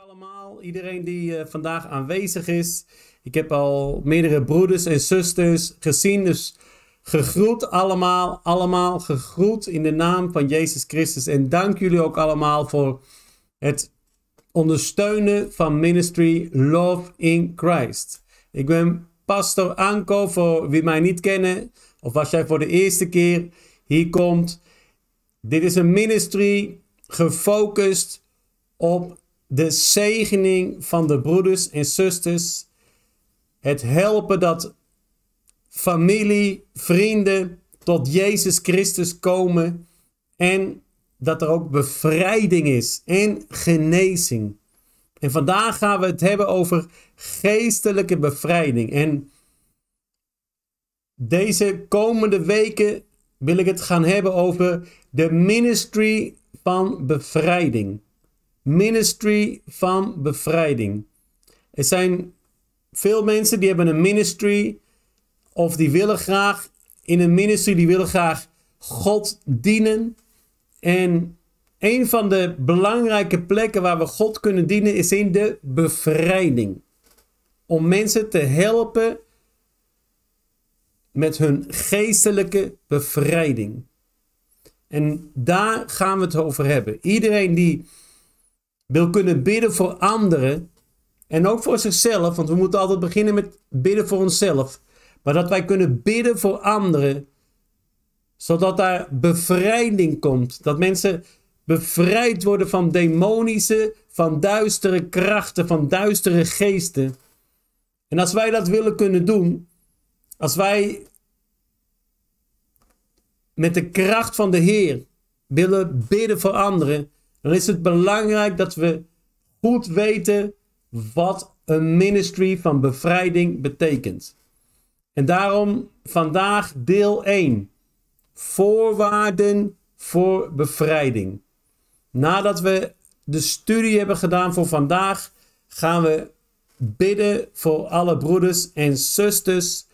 allemaal, iedereen die uh, vandaag aanwezig is. Ik heb al meerdere broeders en zusters gezien, dus gegroet allemaal, allemaal gegroet in de naam van Jezus Christus. En dank jullie ook allemaal voor het ondersteunen van Ministry Love in Christ. Ik ben Pastor Anko, voor wie mij niet kennen, of als jij voor de eerste keer hier komt. Dit is een ministry gefocust op de zegening van de broeders en zusters. Het helpen dat familie, vrienden tot Jezus Christus komen. En dat er ook bevrijding is en genezing. En vandaag gaan we het hebben over geestelijke bevrijding. En deze komende weken wil ik het gaan hebben over de ministry van bevrijding ministry van bevrijding. Er zijn veel mensen die hebben een ministry of die willen graag in een ministry, die willen graag God dienen. En een van de belangrijke plekken waar we God kunnen dienen is in de bevrijding. Om mensen te helpen met hun geestelijke bevrijding. En daar gaan we het over hebben. Iedereen die wil kunnen bidden voor anderen en ook voor zichzelf, want we moeten altijd beginnen met bidden voor onszelf, maar dat wij kunnen bidden voor anderen, zodat daar bevrijding komt, dat mensen bevrijd worden van demonische, van duistere krachten, van duistere geesten. En als wij dat willen kunnen doen, als wij met de kracht van de Heer willen bidden voor anderen, dan is het belangrijk dat we goed weten wat een ministry van bevrijding betekent. En daarom vandaag deel 1. Voorwaarden voor bevrijding. Nadat we de studie hebben gedaan voor vandaag, gaan we bidden voor alle broeders en zusters.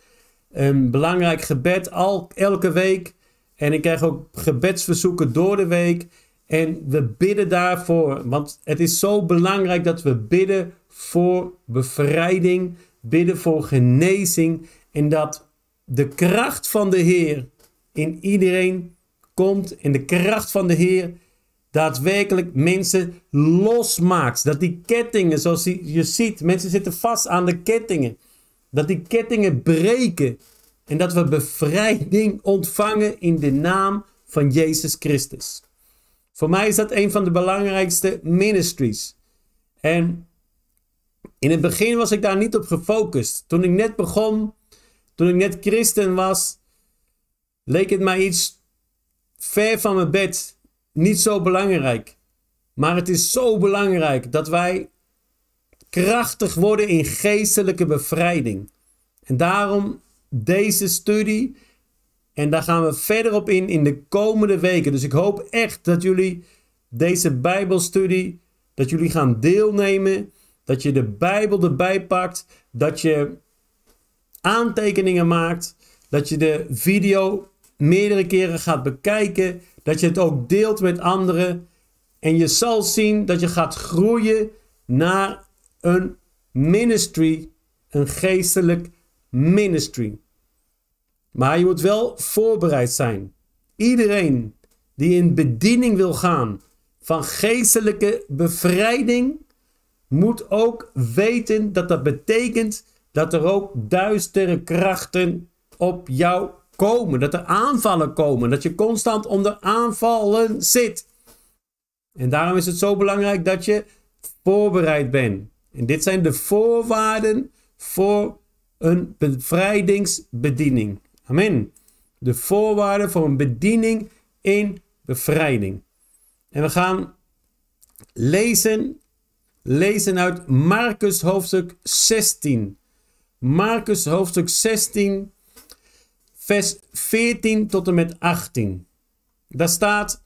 Een belangrijk gebed al, elke week. En ik krijg ook gebedsverzoeken door de week. En we bidden daarvoor, want het is zo belangrijk dat we bidden voor bevrijding, bidden voor genezing en dat de kracht van de Heer in iedereen komt en de kracht van de Heer daadwerkelijk mensen losmaakt. Dat die kettingen, zoals je ziet, mensen zitten vast aan de kettingen. Dat die kettingen breken en dat we bevrijding ontvangen in de naam van Jezus Christus. Voor mij is dat een van de belangrijkste ministries. En in het begin was ik daar niet op gefocust. Toen ik net begon, toen ik net christen was, leek het mij iets ver van mijn bed. Niet zo belangrijk. Maar het is zo belangrijk dat wij krachtig worden in geestelijke bevrijding. En daarom deze studie en daar gaan we verder op in in de komende weken. Dus ik hoop echt dat jullie deze Bijbelstudie, dat jullie gaan deelnemen. Dat je de Bijbel erbij pakt. Dat je aantekeningen maakt. Dat je de video meerdere keren gaat bekijken. Dat je het ook deelt met anderen. En je zal zien dat je gaat groeien naar een ministry. Een geestelijk ministry. Maar je moet wel voorbereid zijn. Iedereen die in bediening wil gaan van geestelijke bevrijding, moet ook weten dat dat betekent dat er ook duistere krachten op jou komen. Dat er aanvallen komen. Dat je constant onder aanvallen zit. En daarom is het zo belangrijk dat je voorbereid bent. En dit zijn de voorwaarden voor een bevrijdingsbediening. Amen. De voorwaarden voor een bediening in bevrijding. En we gaan lezen, lezen uit Marcus hoofdstuk 16. Marcus hoofdstuk 16, vers 14 tot en met 18. Daar staat,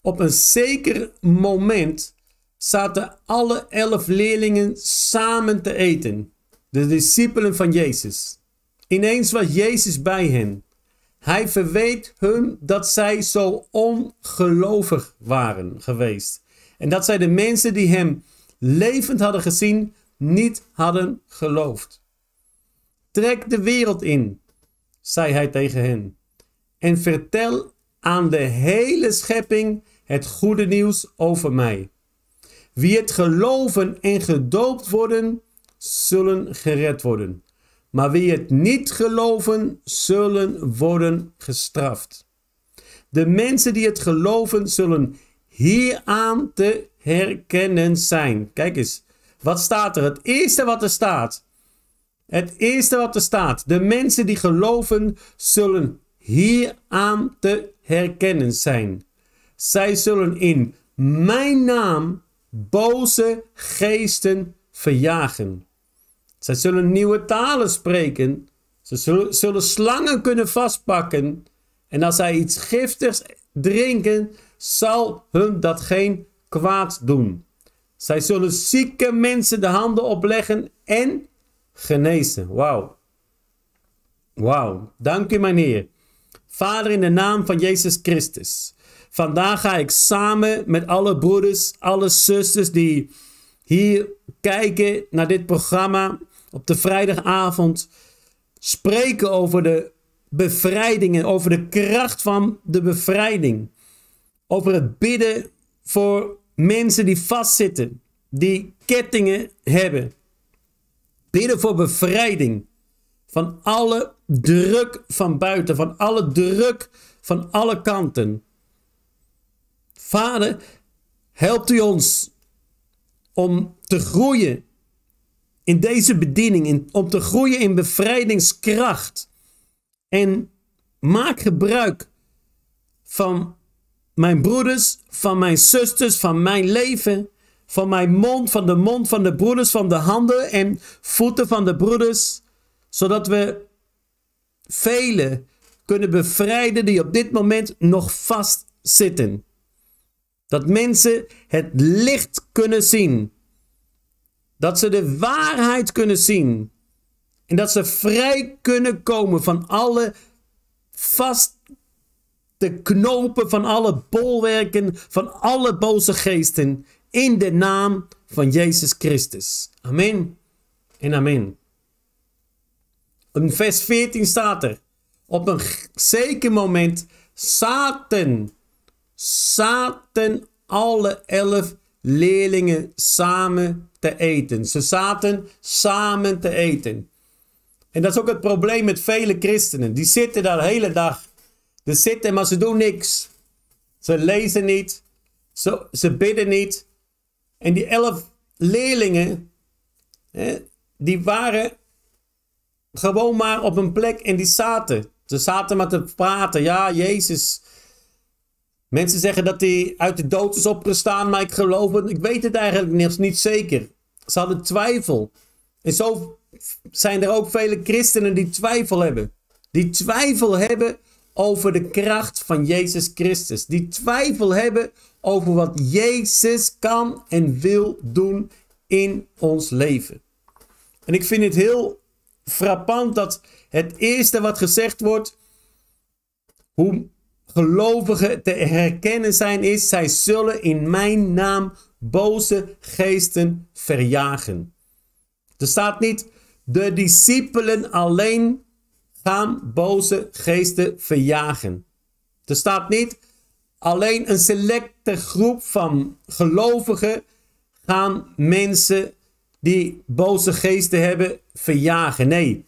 op een zeker moment zaten alle elf leerlingen samen te eten. De discipelen van Jezus. Ineens was Jezus bij hen. Hij verweet hun dat zij zo ongelovig waren geweest. En dat zij de mensen die hem levend hadden gezien, niet hadden geloofd. Trek de wereld in, zei hij tegen hen, en vertel aan de hele schepping het goede nieuws over mij. Wie het geloven en gedoopt worden, zullen gered worden. Maar wie het niet geloven, zullen worden gestraft. De mensen die het geloven, zullen hieraan te herkennen zijn. Kijk eens, wat staat er? Het eerste wat er staat. Het eerste wat er staat. De mensen die geloven, zullen hieraan te herkennen zijn. Zij zullen in mijn naam boze geesten verjagen. Zij zullen nieuwe talen spreken. Ze zullen, slangen kunnen vastpakken. En als zij iets giftigs drinken, zal hun dat geen kwaad doen. Zij zullen zieke mensen de handen opleggen en genezen. Wauw. Wauw. Dank u, mijn Heer. Vader, in de naam van Jezus Christus. Vandaag ga ik samen met alle broeders, alle zusters die hier kijken naar dit programma op de vrijdagavond spreken over de bevrijding en over de kracht van de bevrijding. Over het bidden voor mensen die vastzitten, die kettingen hebben. Bidden voor bevrijding van alle druk van buiten, van alle druk van alle kanten. Vader, helpt u ons om te groeien in deze bediening, in, om te groeien in bevrijdingskracht. En maak gebruik van mijn broeders, van mijn zusters, van mijn leven, van mijn mond, van de mond van de broeders, van de handen en voeten van de broeders, zodat we velen kunnen bevrijden die op dit moment nog vastzitten. Dat mensen het licht kunnen zien. Dat ze de waarheid kunnen zien. En dat ze vrij kunnen komen van alle vaste knopen, van alle bolwerken, van alle boze geesten. In de naam van Jezus Christus. Amen en amen. In vers 14 staat er. Op een zeker moment zaten, zaten alle elf leerlingen samen te eten. Ze zaten samen te eten. En dat is ook het probleem met vele christenen. Die zitten daar de hele dag. Ze zitten, maar ze doen niks. Ze lezen niet. Ze, ze bidden niet. En die elf leerlingen, hè, die waren gewoon maar op een plek en die zaten. Ze zaten maar te praten. Ja, Jezus. Mensen zeggen dat hij uit de dood is opgestaan, maar ik geloof het. Ik weet het eigenlijk niet zeker. Ze hadden twijfel. En zo zijn er ook vele christenen die twijfel hebben. Die twijfel hebben over de kracht van Jezus Christus. Die twijfel hebben over wat Jezus kan en wil doen in ons leven. En ik vind het heel frappant dat het eerste wat gezegd wordt, hoe gelovigen te herkennen zijn, is: zij zullen in mijn naam boze geesten verjagen. Er staat niet, de discipelen alleen gaan boze geesten verjagen. Er staat niet, alleen een selecte groep van gelovigen gaan mensen die boze geesten hebben verjagen. Nee,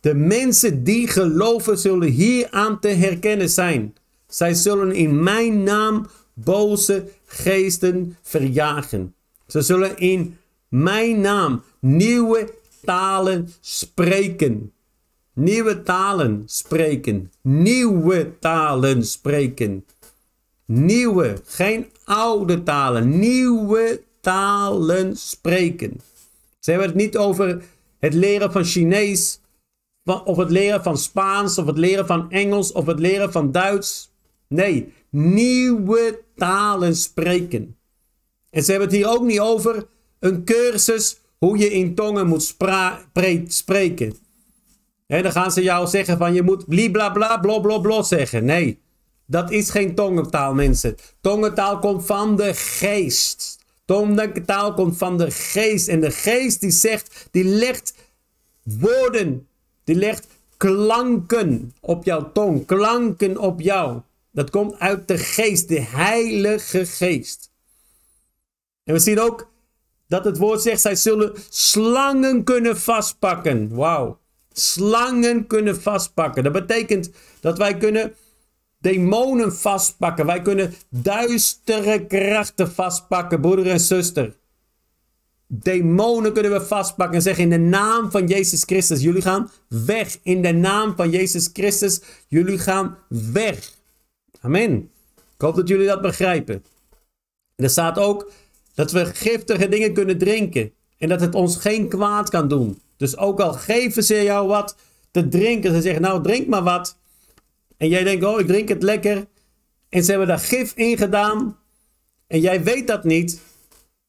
de mensen die geloven zullen hier aan te herkennen zijn. Zij zullen in mijn naam boze geesten verjagen. Ze zullen in mijn naam nieuwe talen spreken. Nieuwe talen spreken. Nieuwe talen spreken. Nieuwe, geen oude talen. Nieuwe talen spreken. Ze hebben het niet over het leren van Chinees, of het leren van Spaans, of het leren van Engels, of het leren van Duits. Nee, nieuwe talen spreken. En ze hebben het hier ook niet over een cursus hoe je in tongen moet spreken. Dan gaan ze jou zeggen van je moet blibla bla bla bla zeggen. Nee, dat is geen tongentaal mensen. Tongentaal komt van de geest. Tongentaal komt van de geest. En de geest die zegt, die legt woorden, die legt klanken op jouw tong, klanken op jou. Dat komt uit de geest, de heilige geest. En we zien ook dat het woord zegt, zij zullen slangen kunnen vastpakken. Wauw. Slangen kunnen vastpakken. Dat betekent dat wij kunnen demonen vastpakken. Wij kunnen duistere krachten vastpakken, broeder en zuster. Demonen kunnen we vastpakken en zeggen in de naam van Jezus Christus, jullie gaan weg. In de naam van Jezus Christus, jullie gaan weg. Amen. Ik hoop dat jullie dat begrijpen. er staat ook dat we giftige dingen kunnen drinken en dat het ons geen kwaad kan doen. Dus ook al geven ze jou wat te drinken, ze zeggen nou drink maar wat. En jij denkt oh ik drink het lekker. En ze hebben daar gif in gedaan. En jij weet dat niet.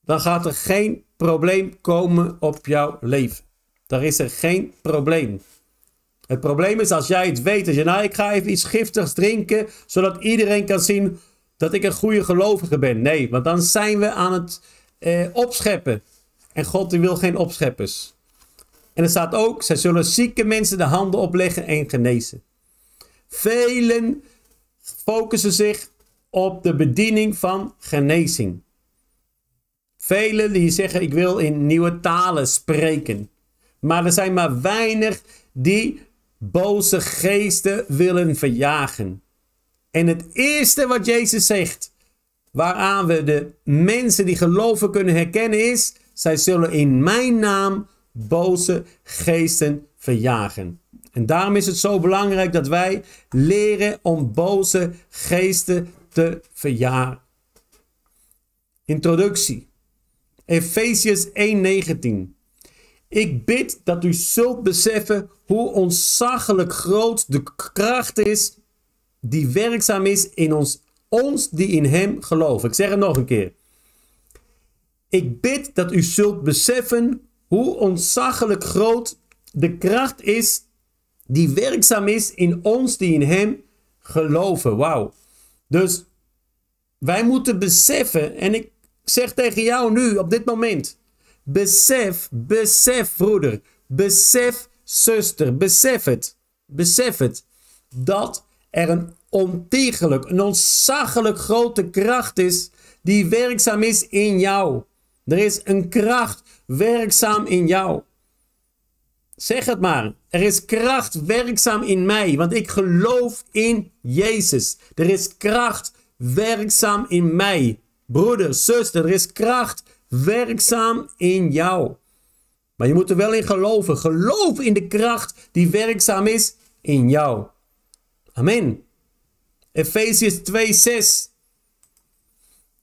Dan gaat er geen probleem komen op jouw leven. Daar is er geen probleem. Het probleem is als jij het weet. Als je nou ik ga even iets giftigs drinken. Zodat iedereen kan zien dat ik een goede gelovige ben. Nee, want dan zijn we aan het eh, opscheppen. En God die wil geen opscheppers. En er staat ook, zij zullen zieke mensen de handen opleggen en genezen. Velen focussen zich op de bediening van genezing. Velen die zeggen ik wil in nieuwe talen spreken. Maar er zijn maar weinig die boze geesten willen verjagen. En het eerste wat Jezus zegt, waaraan we de mensen die geloven kunnen herkennen, is: zij zullen in mijn naam boze geesten verjagen. En daarom is het zo belangrijk dat wij leren om boze geesten te verjagen. Introductie. Efesius 1:19. Ik bid dat u zult beseffen hoe ontzaglijk groot de kracht is die werkzaam is in ons, ons die in Hem geloven. Ik zeg het nog een keer. Ik bid dat u zult beseffen hoe ontzaglijk groot de kracht is die werkzaam is in ons die in Hem geloven. Wauw. Dus wij moeten beseffen, en ik zeg tegen jou nu op dit moment, besef, besef broeder, besef zuster, besef het, besef het, dat er een ontiegelijk, een ontzaglijk grote kracht is die werkzaam is in jou. Er is een kracht werkzaam in jou. Zeg het maar. Er is kracht werkzaam in mij, want ik geloof in Jezus. Er is kracht werkzaam in mij. Broeder, zuster, er is kracht werkzaam in jou. Maar je moet er wel in geloven. Geloof in de kracht die werkzaam is in jou. Amen. Efesius 2:6.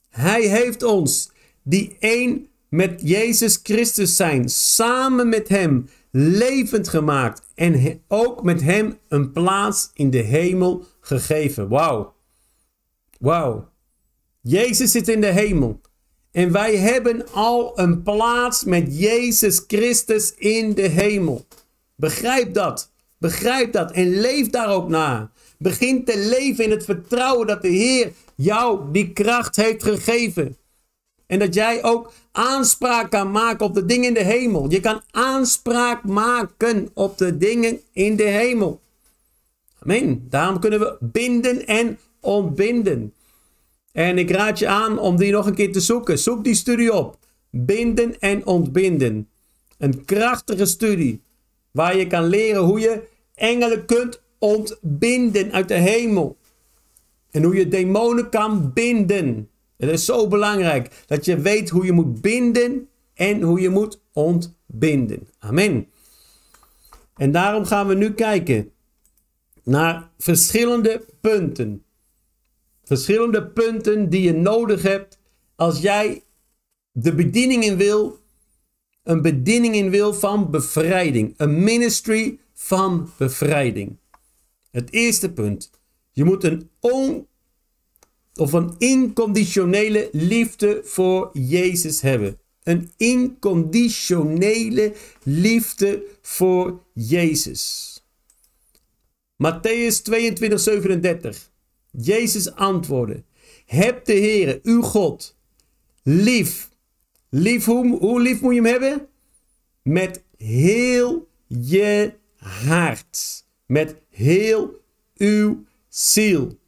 Hij heeft ons, die één met Jezus Christus zijn, samen met Hem levend gemaakt en ook met Hem een plaats in de hemel gegeven. Wauw. Wauw. Jezus zit in de hemel. En wij hebben al een plaats met Jezus Christus in de hemel. Begrijp dat. Begrijp dat en leef daar ook naar. Begin te leven in het vertrouwen dat de Heer jou die kracht heeft gegeven. En dat jij ook aanspraak kan maken op de dingen in de hemel. Je kan aanspraak maken op de dingen in de hemel. Amen. Daarom kunnen we binden en ontbinden. En ik raad je aan om die nog een keer te zoeken. Zoek die studie op. Binden en ontbinden. Een krachtige studie. Waar je kan leren hoe je engelen kunt ontbinden uit de hemel. En hoe je demonen kan binden. Het is zo belangrijk dat je weet hoe je moet binden en hoe je moet ontbinden. Amen. En daarom gaan we nu kijken naar verschillende punten verschillende punten die je nodig hebt als jij de bediening in wil, een bediening in wil van bevrijding, een ministry van bevrijding. Het eerste punt, je moet een on of een inconditionele liefde voor Jezus hebben. Een inconditionele liefde voor Jezus. Matthäus 22, 37. Jezus antwoordde: Heb de Heere, uw God, lief Lief, hoe, hoe lief moet je hem hebben? Met heel je hart. Met heel uw ziel.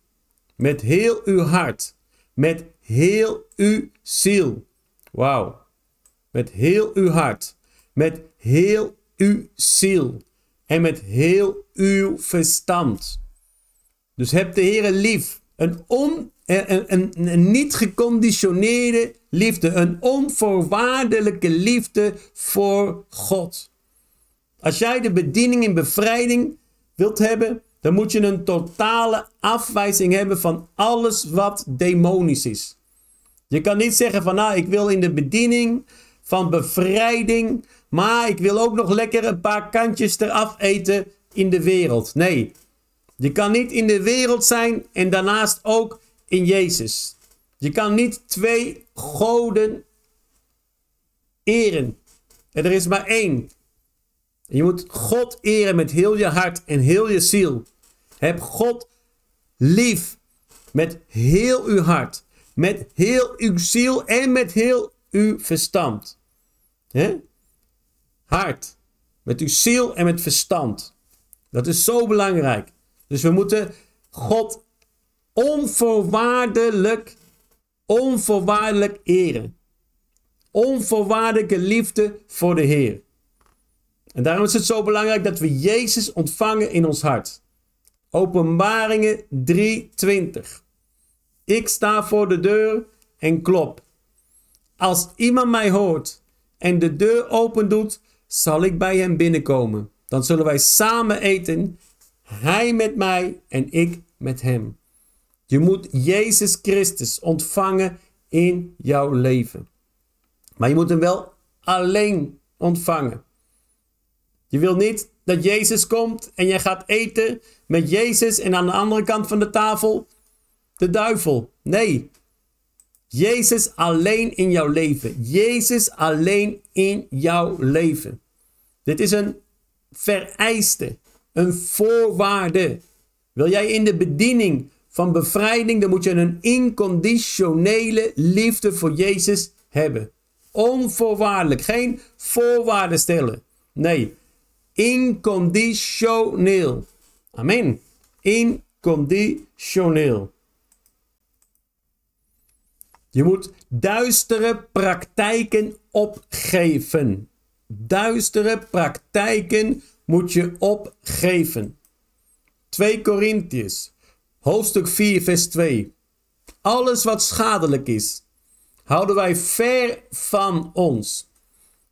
Met heel uw hart. Met heel uw ziel. Wauw. Met heel uw hart. Met heel uw ziel. En met heel uw verstand. Dus heb de Heer lief. Een, on, een, niet geconditioneerde liefde. Een onvoorwaardelijke liefde voor God. Als jij de bediening in bevrijding wilt hebben, dan moet je een totale afwijzing hebben van alles wat demonisch is. Je kan niet zeggen van nou, ik wil in de bediening van bevrijding, maar ik wil ook nog lekker een paar kantjes eraf eten in de wereld. Nee, je kan niet in de wereld zijn en daarnaast ook in Jezus. Je kan niet twee goden eren. En er is maar één. Je moet God eren met heel je hart en heel je ziel. Heb God lief met heel uw hart, met heel uw ziel en met heel uw verstand. Hart, met uw ziel en met verstand. Dat is zo belangrijk. Dus we moeten God onvoorwaardelijk, onvoorwaardelijk eren. Onvoorwaardelijke liefde voor de Heer. En daarom is het zo belangrijk dat we Jezus ontvangen in ons hart. Openbaringen 3:20. Ik sta voor de deur en klop. Als iemand mij hoort en de deur open doet, zal ik bij hem binnenkomen. Dan zullen wij samen eten, hij met mij en ik met hem. Je moet Jezus Christus ontvangen in jouw leven. Maar je moet hem wel alleen ontvangen. Je wil niet dat Jezus komt en jij gaat eten met Jezus en aan de andere kant van de tafel de duivel. Nee. Jezus alleen in jouw leven. Jezus alleen in jouw leven. Dit is een vereiste, een voorwaarde. Wil jij in de bediening van bevrijding, dan moet je een inconditionele liefde voor Jezus hebben. Onvoorwaardelijk, geen voorwaarden stellen. Nee, Inconditioneel. Amen. Inconditioneel. Je moet duistere praktijken opgeven. Duistere praktijken moet je opgeven. 2 Korintiërs, hoofdstuk 4, vers 2. Alles wat schadelijk is, houden wij ver van ons.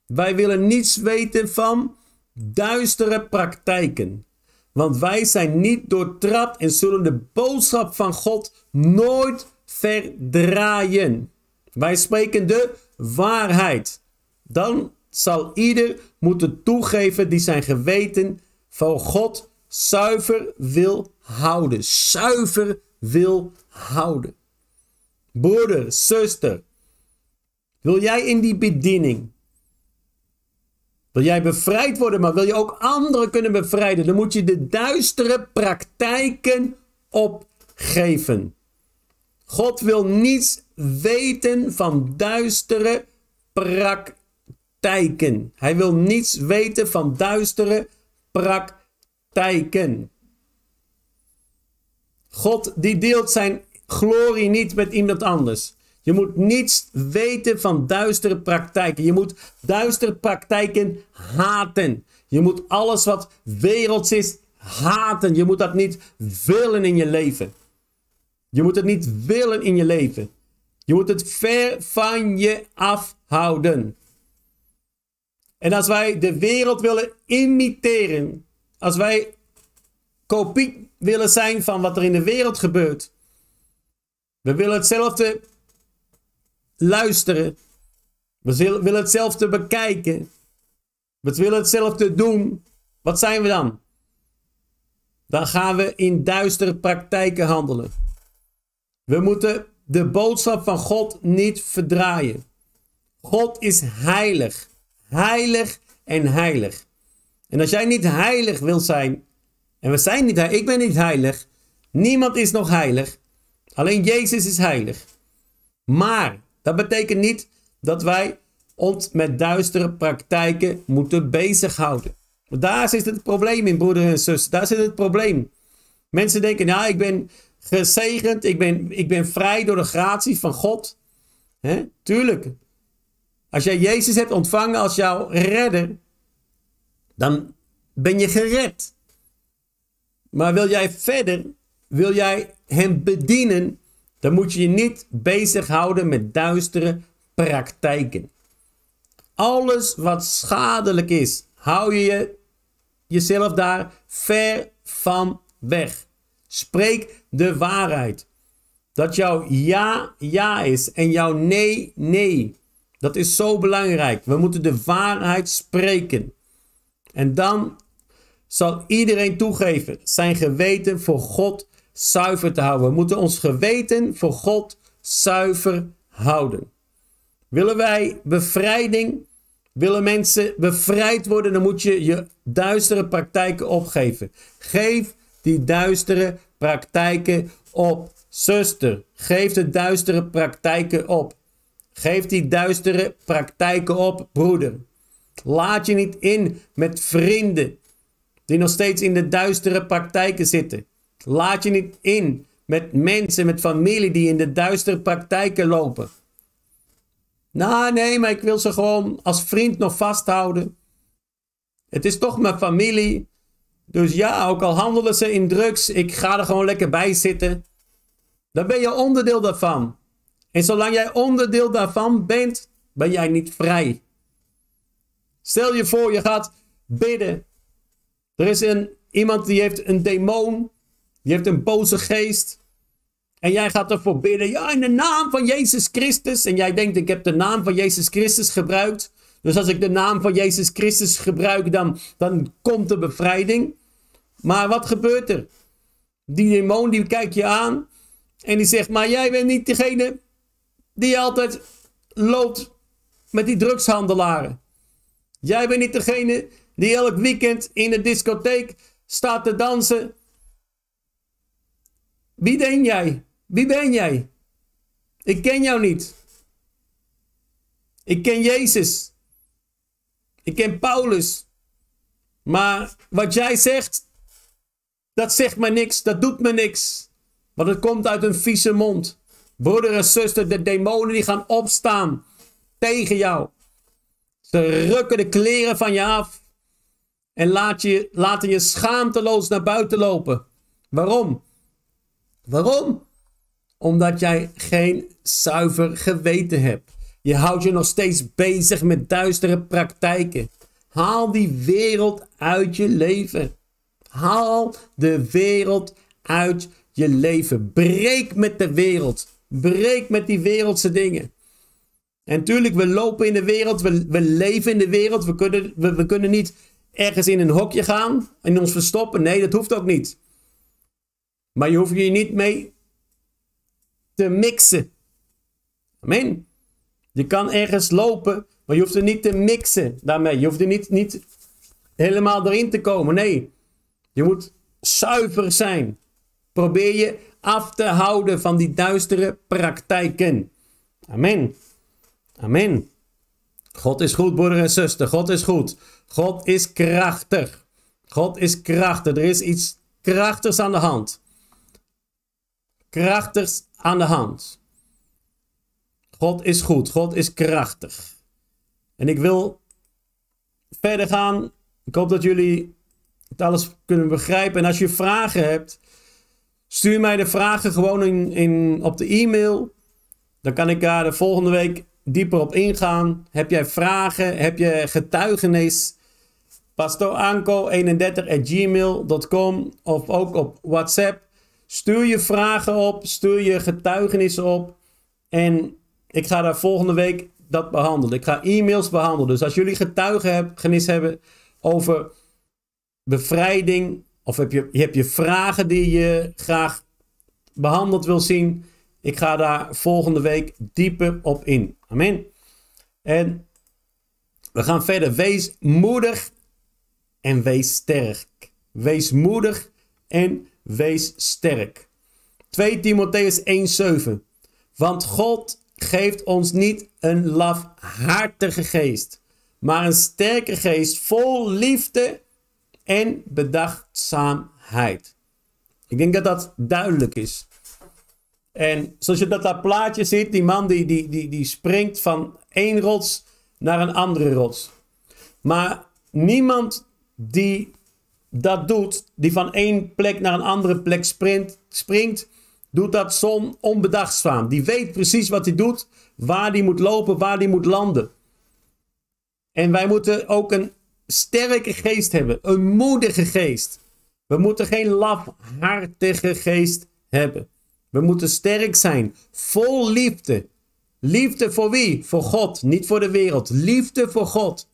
Wij willen niets weten van duistere praktijken. Want wij zijn niet doortrapt en zullen de boodschap van God nooit verdraaien. Wij spreken de waarheid. Dan zal ieder moeten toegeven die zijn geweten voor God zuiver wil houden. Zuiver wil houden. Broeder, zuster, wil jij in die bediening wil jij bevrijd worden, maar wil je ook anderen kunnen bevrijden? Dan moet je de duistere praktijken opgeven. God wil niets weten van duistere praktijken. Hij wil niets weten van duistere praktijken. God die deelt zijn glorie niet met iemand anders. Je moet niets weten van duistere praktijken. Je moet duistere praktijken haten. Je moet alles wat werelds is haten. Je moet dat niet willen in je leven. Je moet het niet willen in je leven. Je moet het ver van je afhouden. En als wij de wereld willen imiteren, als wij kopie willen zijn van wat er in de wereld gebeurt, we willen hetzelfde luisteren. We willen hetzelfde bekijken. We willen hetzelfde doen. Wat zijn we dan? Dan gaan we in duistere praktijken handelen. We moeten de boodschap van God niet verdraaien. God is heilig. Heilig en heilig. En als jij niet heilig wil zijn, en we zijn niet heilig, ik ben niet heilig, niemand is nog heilig, alleen Jezus is heilig. Maar dat betekent niet dat wij ons met duistere praktijken moeten bezighouden. Daar zit het probleem in, broeder en zus. Daar zit het probleem. Mensen denken, ja, ik ben gezegend, ik ben, ik ben vrij door de gratie van God. He? Tuurlijk. Als jij Jezus hebt ontvangen als jouw redder, dan ben je gered. Maar wil jij verder, wil jij hem bedienen, dan moet je je niet bezighouden met duistere praktijken. Alles wat schadelijk is, hou je jezelf daar ver van weg. Spreek de waarheid. Dat jouw ja ja is en jouw nee nee. Dat is zo belangrijk. We moeten de waarheid spreken. En dan zal iedereen toegeven zijn geweten voor God zuiver te houden. We moeten ons geweten voor God zuiver houden. Willen wij bevrijding, willen mensen bevrijd worden, dan moet je je duistere praktijken opgeven. Geef die duistere praktijken op. Zuster, geef de duistere praktijken op. Geef die duistere praktijken op, broeder. Laat je niet in met vrienden die nog steeds in de duistere praktijken zitten. Laat je niet in met mensen, met familie die in de duistere praktijken lopen. Nou, nee, maar ik wil ze gewoon als vriend nog vasthouden. Het is toch mijn familie. Dus ja, ook al handelen ze in drugs, ik ga er gewoon lekker bij zitten. Dan ben je onderdeel daarvan. En zolang jij onderdeel daarvan bent, ben jij niet vrij. Stel je voor, je gaat bidden. Er is een, iemand die heeft een demon. Die heeft een boze geest. En jij gaat ervoor bidden. Ja, in de naam van Jezus Christus. En jij denkt, ik heb de naam van Jezus Christus gebruikt. Dus als ik de naam van Jezus Christus gebruik, dan, dan komt de bevrijding. Maar wat gebeurt er? Die demon die kijkt je aan. En die zegt, maar jij bent niet degene die altijd loopt met die drugshandelaren. Jij bent niet degene die elk weekend in de discotheek staat te dansen. Wie ben jij? Wie ben jij? Ik ken jou niet. Ik ken Jezus. Ik ken Paulus. Maar wat jij zegt, dat zegt me niks, dat doet me niks. Want het komt uit een vieze mond. Broeder en zuster, de demonen die gaan opstaan tegen jou. Ze rukken de kleren van je af. En laat je, laten je schaamteloos naar buiten lopen. Waarom? Waarom? Omdat jij geen zuiver geweten hebt. Je houdt je nog steeds bezig met duistere praktijken. Haal die wereld uit je leven. Haal de wereld uit je leven. Breek met de wereld. Breek met die wereldse dingen. En tuurlijk, we lopen in de wereld, we, we leven in de wereld. We kunnen, we, we kunnen niet ergens in een hokje gaan en ons verstoppen. Nee, dat hoeft ook niet. Maar je hoeft je niet mee te mixen. Amen. Je kan ergens lopen, maar je hoeft er niet te mixen daarmee. Je hoeft er niet, niet helemaal erin te komen. Nee, je moet zuiver zijn. Probeer je af te houden van die duistere praktijken. Amen. Amen. God is goed, broeder en zuster. God is goed. God is krachtig. God is krachtig. Er is iets krachtigs aan de hand. Krachtigs aan de hand. God is goed. God is krachtig. En ik wil verder gaan. Ik hoop dat jullie het alles kunnen begrijpen. En als je vragen hebt, stuur mij de vragen gewoon in, op de e-mail. Dan kan ik daar de volgende week dieper op ingaan. Heb jij vragen? Heb je getuigenis? pastoranko31.gmail.com of ook op WhatsApp. Stuur je vragen op, stuur je getuigenissen op. En ik ga daar volgende week dat behandelen. Ik ga e-mails behandelen. Dus als jullie getuigenis hebben over bevrijding, of heb je, heb je vragen die je graag behandeld wil zien, ik ga daar volgende week dieper op in. Amen. En we gaan verder. Wees moedig en wees sterk. Wees moedig en wees sterk. 2 Timotheus 1:7. Want God geeft ons niet een lafhartige geest, maar een sterke geest vol liefde en bedachtzaamheid. Ik denk dat dat duidelijk is. En zoals je dat, dat plaatje ziet, die man die, die, die, die springt van één rots naar een andere rots. Maar niemand die dat doet, die van één plek naar een andere plek sprint, springt, doet dat zon onbedachtzaam. Die weet precies wat hij doet, waar hij moet lopen, waar hij moet landen. En wij moeten ook een sterke geest hebben, een moedige geest. We moeten geen lafhartige geest hebben. We moeten sterk zijn, vol liefde. Liefde voor wie? Voor God, niet voor de wereld. Liefde voor God.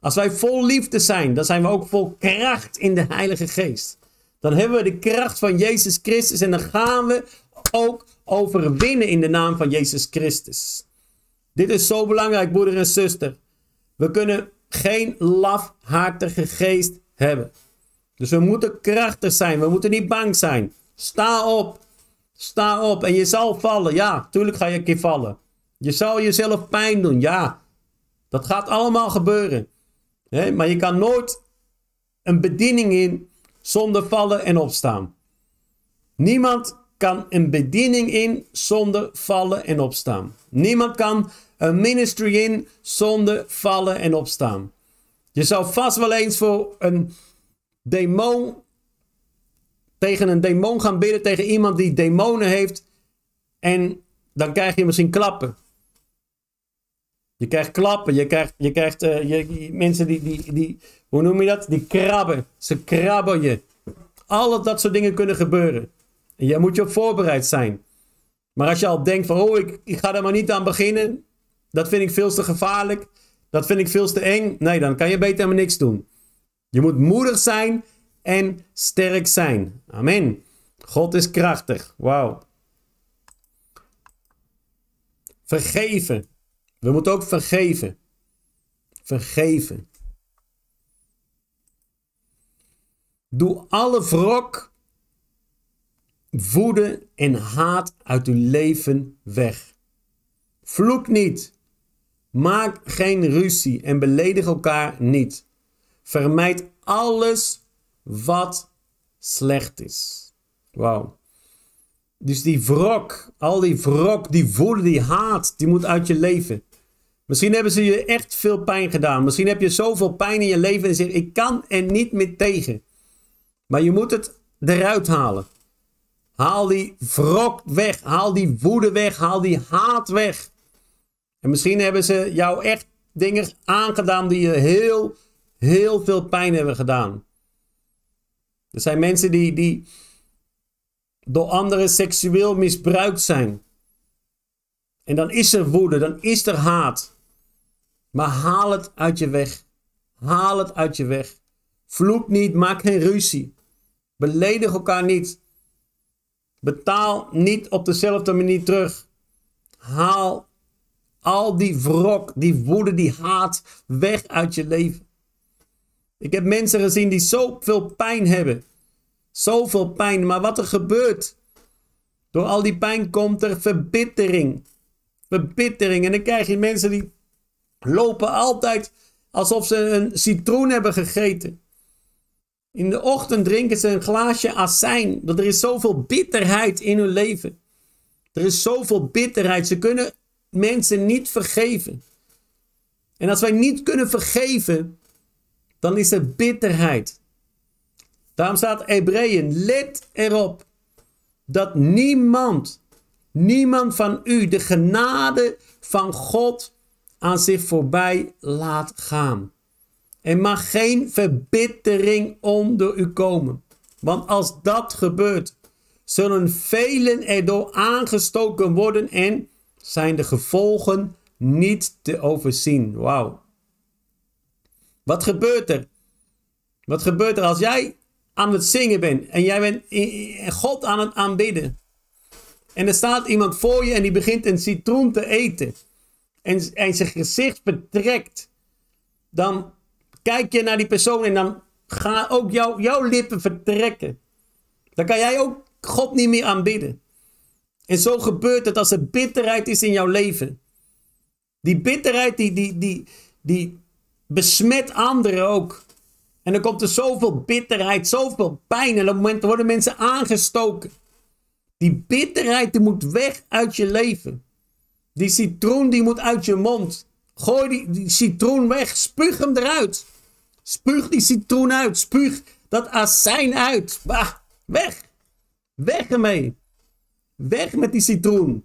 Als wij vol liefde zijn, dan zijn we ook vol kracht in de Heilige Geest. Dan hebben we de kracht van Jezus Christus en dan gaan we ook overwinnen in de naam van Jezus Christus. Dit is zo belangrijk, broeder en zuster. We kunnen geen lafhartige geest hebben. Dus we moeten krachtig zijn. We moeten niet bang zijn. Sta op. Sta op. En je zal vallen. Ja, tuurlijk ga je een keer vallen. Je zal jezelf pijn doen. Ja, dat gaat allemaal gebeuren. maar je kan nooit een bediening in zonder vallen en opstaan. Niemand kan een bediening in zonder vallen en opstaan. Niemand kan een ministry in zonder vallen en opstaan. Je zou vast wel eens voor een demon tegen een demon gaan bidden, tegen iemand die demonen heeft. En dan krijg je misschien klappen. Je krijgt klappen, je krijgt, je krijgt uh, je, mensen die, die, die, hoe noem je dat? Die krabben. Ze krabben je. Alle dat soort dingen kunnen gebeuren. En jij moet je op voorbereid zijn. Maar als je al denkt van, oh, ik, ik ga er maar niet aan beginnen. Dat vind ik veel te gevaarlijk. Dat vind ik veel te eng. Nee, dan kan je beter helemaal niks doen. Je moet moedig zijn en sterk zijn. Amen. God is krachtig. Wauw. Vergeven. We moeten ook vergeven. Vergeven. Doe alle wrok, woede en haat uit uw leven weg. Vloek niet. Maak geen ruzie en beledig elkaar niet. Vermijd alles wat slecht is. Wauw. Dus die wrok, al die wrok, die woede, die haat, die moet uit je leven. Misschien hebben ze je echt veel pijn gedaan. Misschien heb je zoveel pijn in je leven en zeg ik kan er niet meer tegen. Maar je moet het eruit halen. Haal die wrok weg, haal die woede weg, haal die haat weg. En misschien hebben ze jou echt dingen aangedaan die je heel, heel veel pijn hebben gedaan. Er zijn mensen die, die door anderen seksueel misbruikt zijn. En dan is er woede, dan is er haat. Maar haal het uit je weg. Haal het uit je weg. Vloek niet, maak geen ruzie. Beledig elkaar niet. Betaal niet op dezelfde manier terug. Haal al die wrok, die woede, die haat weg uit je leven. Ik heb mensen gezien die zoveel pijn hebben. Zoveel pijn. Maar wat er gebeurt. Door al die pijn komt er verbittering. Verbittering. En dan krijg je mensen die lopen altijd alsof ze een citroen hebben gegeten. In de ochtend drinken ze een glaasje azijn. Dat er is zoveel bitterheid in hun leven. Er is zoveel bitterheid. Ze kunnen mensen niet vergeven. En als wij niet kunnen vergeven, dan is er bitterheid. Daarom staat Hebreeën, let erop dat niemand, niemand van u de genade van God aan zich voorbij laat gaan. Er mag geen verbittering onder u komen. Want als dat gebeurt, zullen velen erdoor aangestoken worden en zijn de gevolgen niet te overzien. Wauw. Wat gebeurt er? Wat gebeurt er als jij aan het zingen bent en jij bent God aan het aanbidden? En er staat iemand voor je en die begint een citroen te eten. En, zijn gezicht betrekt. Dan kijk je naar die persoon en dan gaan ook jou, jouw lippen vertrekken. Dan kan jij ook God niet meer aanbidden. En zo gebeurt het als er bitterheid is in jouw leven. Die bitterheid die, die, die, die besmet anderen ook. En dan komt er zoveel bitterheid, zoveel pijn. En op het moment worden mensen aangestoken. Die bitterheid die moet weg uit je leven. Die citroen die moet uit je mond. Gooi die, die citroen weg. Spuug hem eruit. Spuug die citroen uit. Spuug dat azijn uit. Bah, weg. Weg ermee. Weg met die citroen.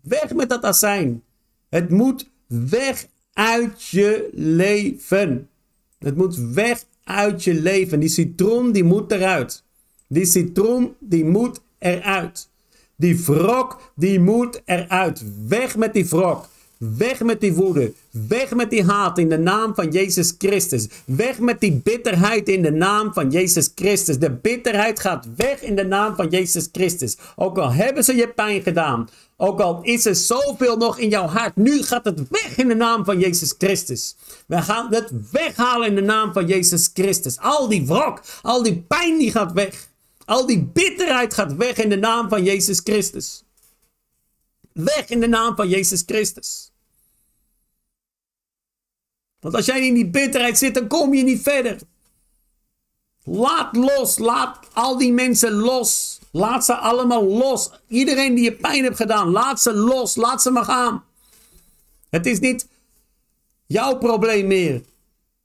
Weg met dat azijn. Het moet weg uit je leven. Het moet weg uit je leven. Die citroen die moet eruit. Die citroen die moet eruit. Die wrok die moet eruit. Weg met die wrok. Weg met die woede. Weg met die haat in de naam van Jezus Christus. Weg met die bitterheid in de naam van Jezus Christus. De bitterheid gaat weg in de naam van Jezus Christus. Ook al hebben ze je pijn gedaan. Ook al is er zoveel nog in jouw hart. Nu gaat het weg in de naam van Jezus Christus. We gaan het weghalen in de naam van Jezus Christus. Al die wrok, al die pijn die gaat weg. Al die bitterheid gaat weg in de naam van Jezus Christus. Weg in de naam van Jezus Christus. Want als jij in die bitterheid zit, dan kom je niet verder. Laat los, laat al die mensen los. Laat ze allemaal los. Iedereen die je pijn hebt gedaan, laat ze los. Laat ze maar gaan. Het is niet jouw probleem meer.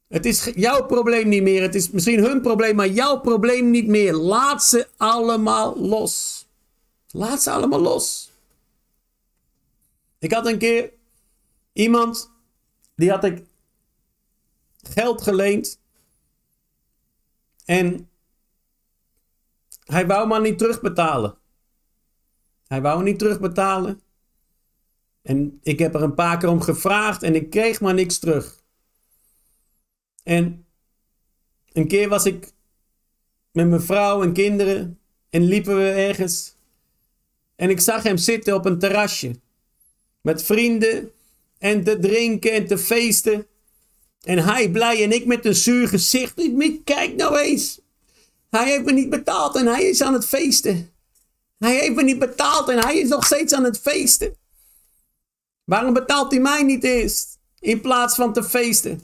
Het is jouw probleem niet meer. Het is misschien hun probleem, maar jouw probleem niet meer. Laat ze allemaal los. Laat ze allemaal los. Ik had een keer iemand, die had ik geld geleend. En hij wou maar niet terugbetalen. Hij wou niet terugbetalen. En ik heb er een paar keer om gevraagd en ik kreeg maar niks terug. En een keer was ik met mijn vrouw en kinderen en liepen we ergens. En ik zag hem zitten op een terrasje. Met vrienden en te drinken en te feesten. En hij blij en ik met een zuur gezicht. Kijk nou eens. Hij heeft me niet betaald en hij is aan het feesten. Hij heeft me niet betaald en hij is nog steeds aan het feesten. Waarom betaalt hij mij niet eerst? In plaats van te feesten.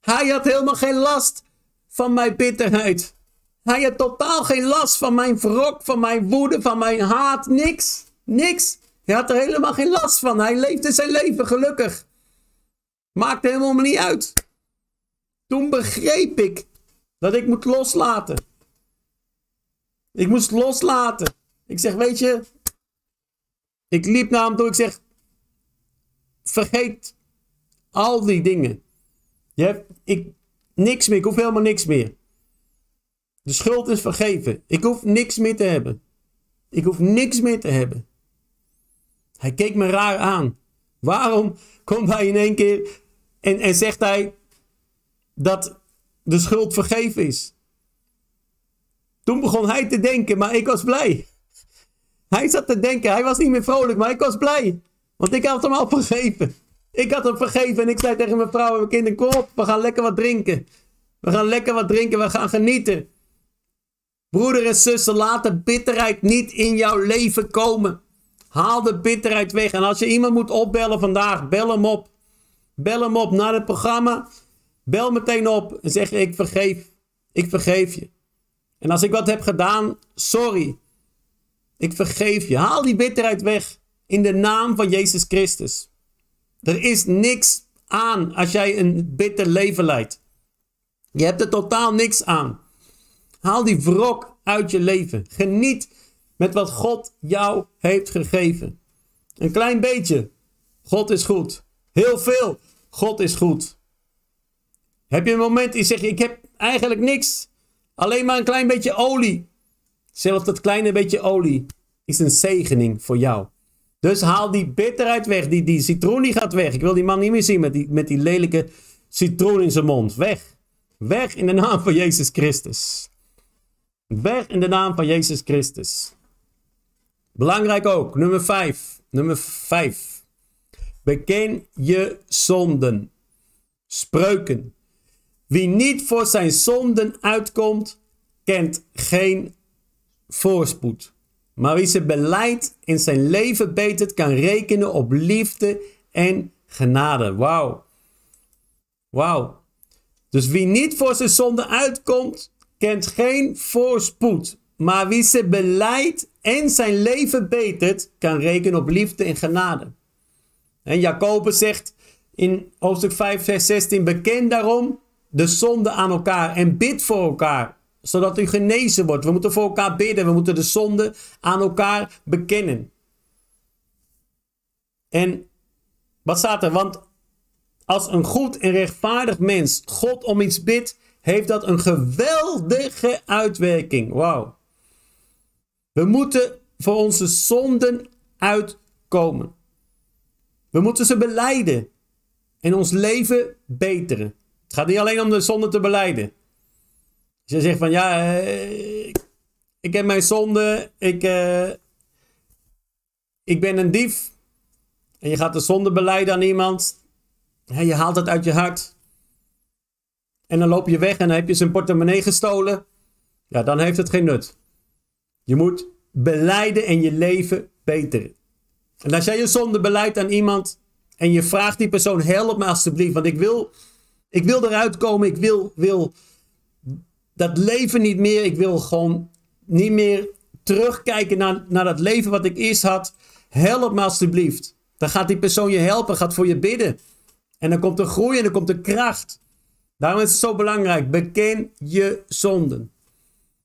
Hij had helemaal geen last van mijn bitterheid. Hij had totaal geen last van mijn wrok, van mijn woede, van mijn haat. Niks. Niks. Hij had er helemaal geen last van. Hij leefde zijn leven gelukkig. Maakt helemaal niet uit. Toen begreep ik dat ik moet loslaten. Ik moest loslaten. Ik zeg, weet je, ik liep naar hem toe. Ik zeg, vergeet al die dingen. Je hebt, ik, niks meer. Ik hoef helemaal niks meer. De schuld is vergeven. Ik hoef niks meer te hebben. Ik hoef niks meer te hebben. Hij keek me raar aan. Waarom komt hij in één keer en, en zegt hij dat de schuld vergeven is? Toen begon hij te denken, maar ik was blij. Hij zat te denken, hij was niet meer vrolijk, maar ik was blij. Want ik had hem al vergeven. Ik had hem vergeven en ik zei tegen mijn vrouw en mijn kinderen, kom op, we gaan lekker wat drinken. We gaan lekker wat drinken, we gaan genieten. Broeder en zussen, laat de bitterheid niet in jouw leven komen. Haal de bitterheid weg. En als je iemand moet opbellen vandaag, bel hem op. Bel hem op naar het programma. Bel meteen op en zeg ik vergeef. Ik vergeef je. En als ik wat heb gedaan, sorry. Ik vergeef je. Haal die bitterheid weg. In de naam van Jezus Christus. Er is niks aan als jij een bitter leven leidt. Je hebt er totaal niks aan. Haal die wrok uit je leven. Geniet met wat God jou heeft gegeven. Een klein beetje. God is goed. Heel veel. God is goed. Heb je een moment die zegt: Ik heb eigenlijk niks. Alleen maar een klein beetje olie. Zelfs dat kleine beetje olie is een zegening voor jou. Dus haal die bitterheid weg. Die, die citroen die gaat weg. Ik wil die man niet meer zien met die, met die lelijke citroen in zijn mond. Weg. Weg in de naam van Jezus Christus. Weg in de naam van Jezus Christus. Belangrijk ook, nummer 5. Nummer 5. Beken je zonden. Spreuken. Wie niet voor zijn zonden uitkomt, kent geen voorspoed. Maar wie ze beleid in zijn leven betert, kan rekenen op liefde en genade. Wauw. Wauw. Dus wie niet voor zijn zonde uitkomt, kent geen voorspoed. Maar wie ze beleidt en zijn leven betert, kan rekenen op liefde en genade. En Jacobus zegt in hoofdstuk 5, vers 16: Beken daarom de zonde aan elkaar en bid voor elkaar, zodat u genezen wordt. We moeten voor elkaar bidden, we moeten de zonde aan elkaar bekennen. En wat staat er? Want als een goed en rechtvaardig mens God om iets bidt, heeft dat een geweldige uitwerking. Wauw. We moeten voor onze zonden uitkomen. We moeten ze beleiden en ons leven beteren. Het gaat niet alleen om de zonde te beleiden. Als je zegt van ja, eh, ik heb mijn zonde, ik, uh, ik ben een dief. En je gaat de zonde beleiden aan iemand. je haalt het uit je hart. En dan loop je weg en dan heb je zijn portemonnee gestolen. Ja, dan heeft het geen nut. Je moet beleiden en je leven beteren. En als jij je zonde beleidt aan iemand en je vraagt die persoon: help me alsjeblieft, want ik wil, ik wil eruit komen, ik wil, wil dat leven niet meer, ik wil gewoon niet meer terugkijken naar, naar dat leven wat ik eerst had. Help me alsjeblieft. Dan gaat die persoon je helpen, gaat voor je bidden. En dan komt er groei en dan komt er kracht. Daarom is het zo belangrijk. Beken je zonden.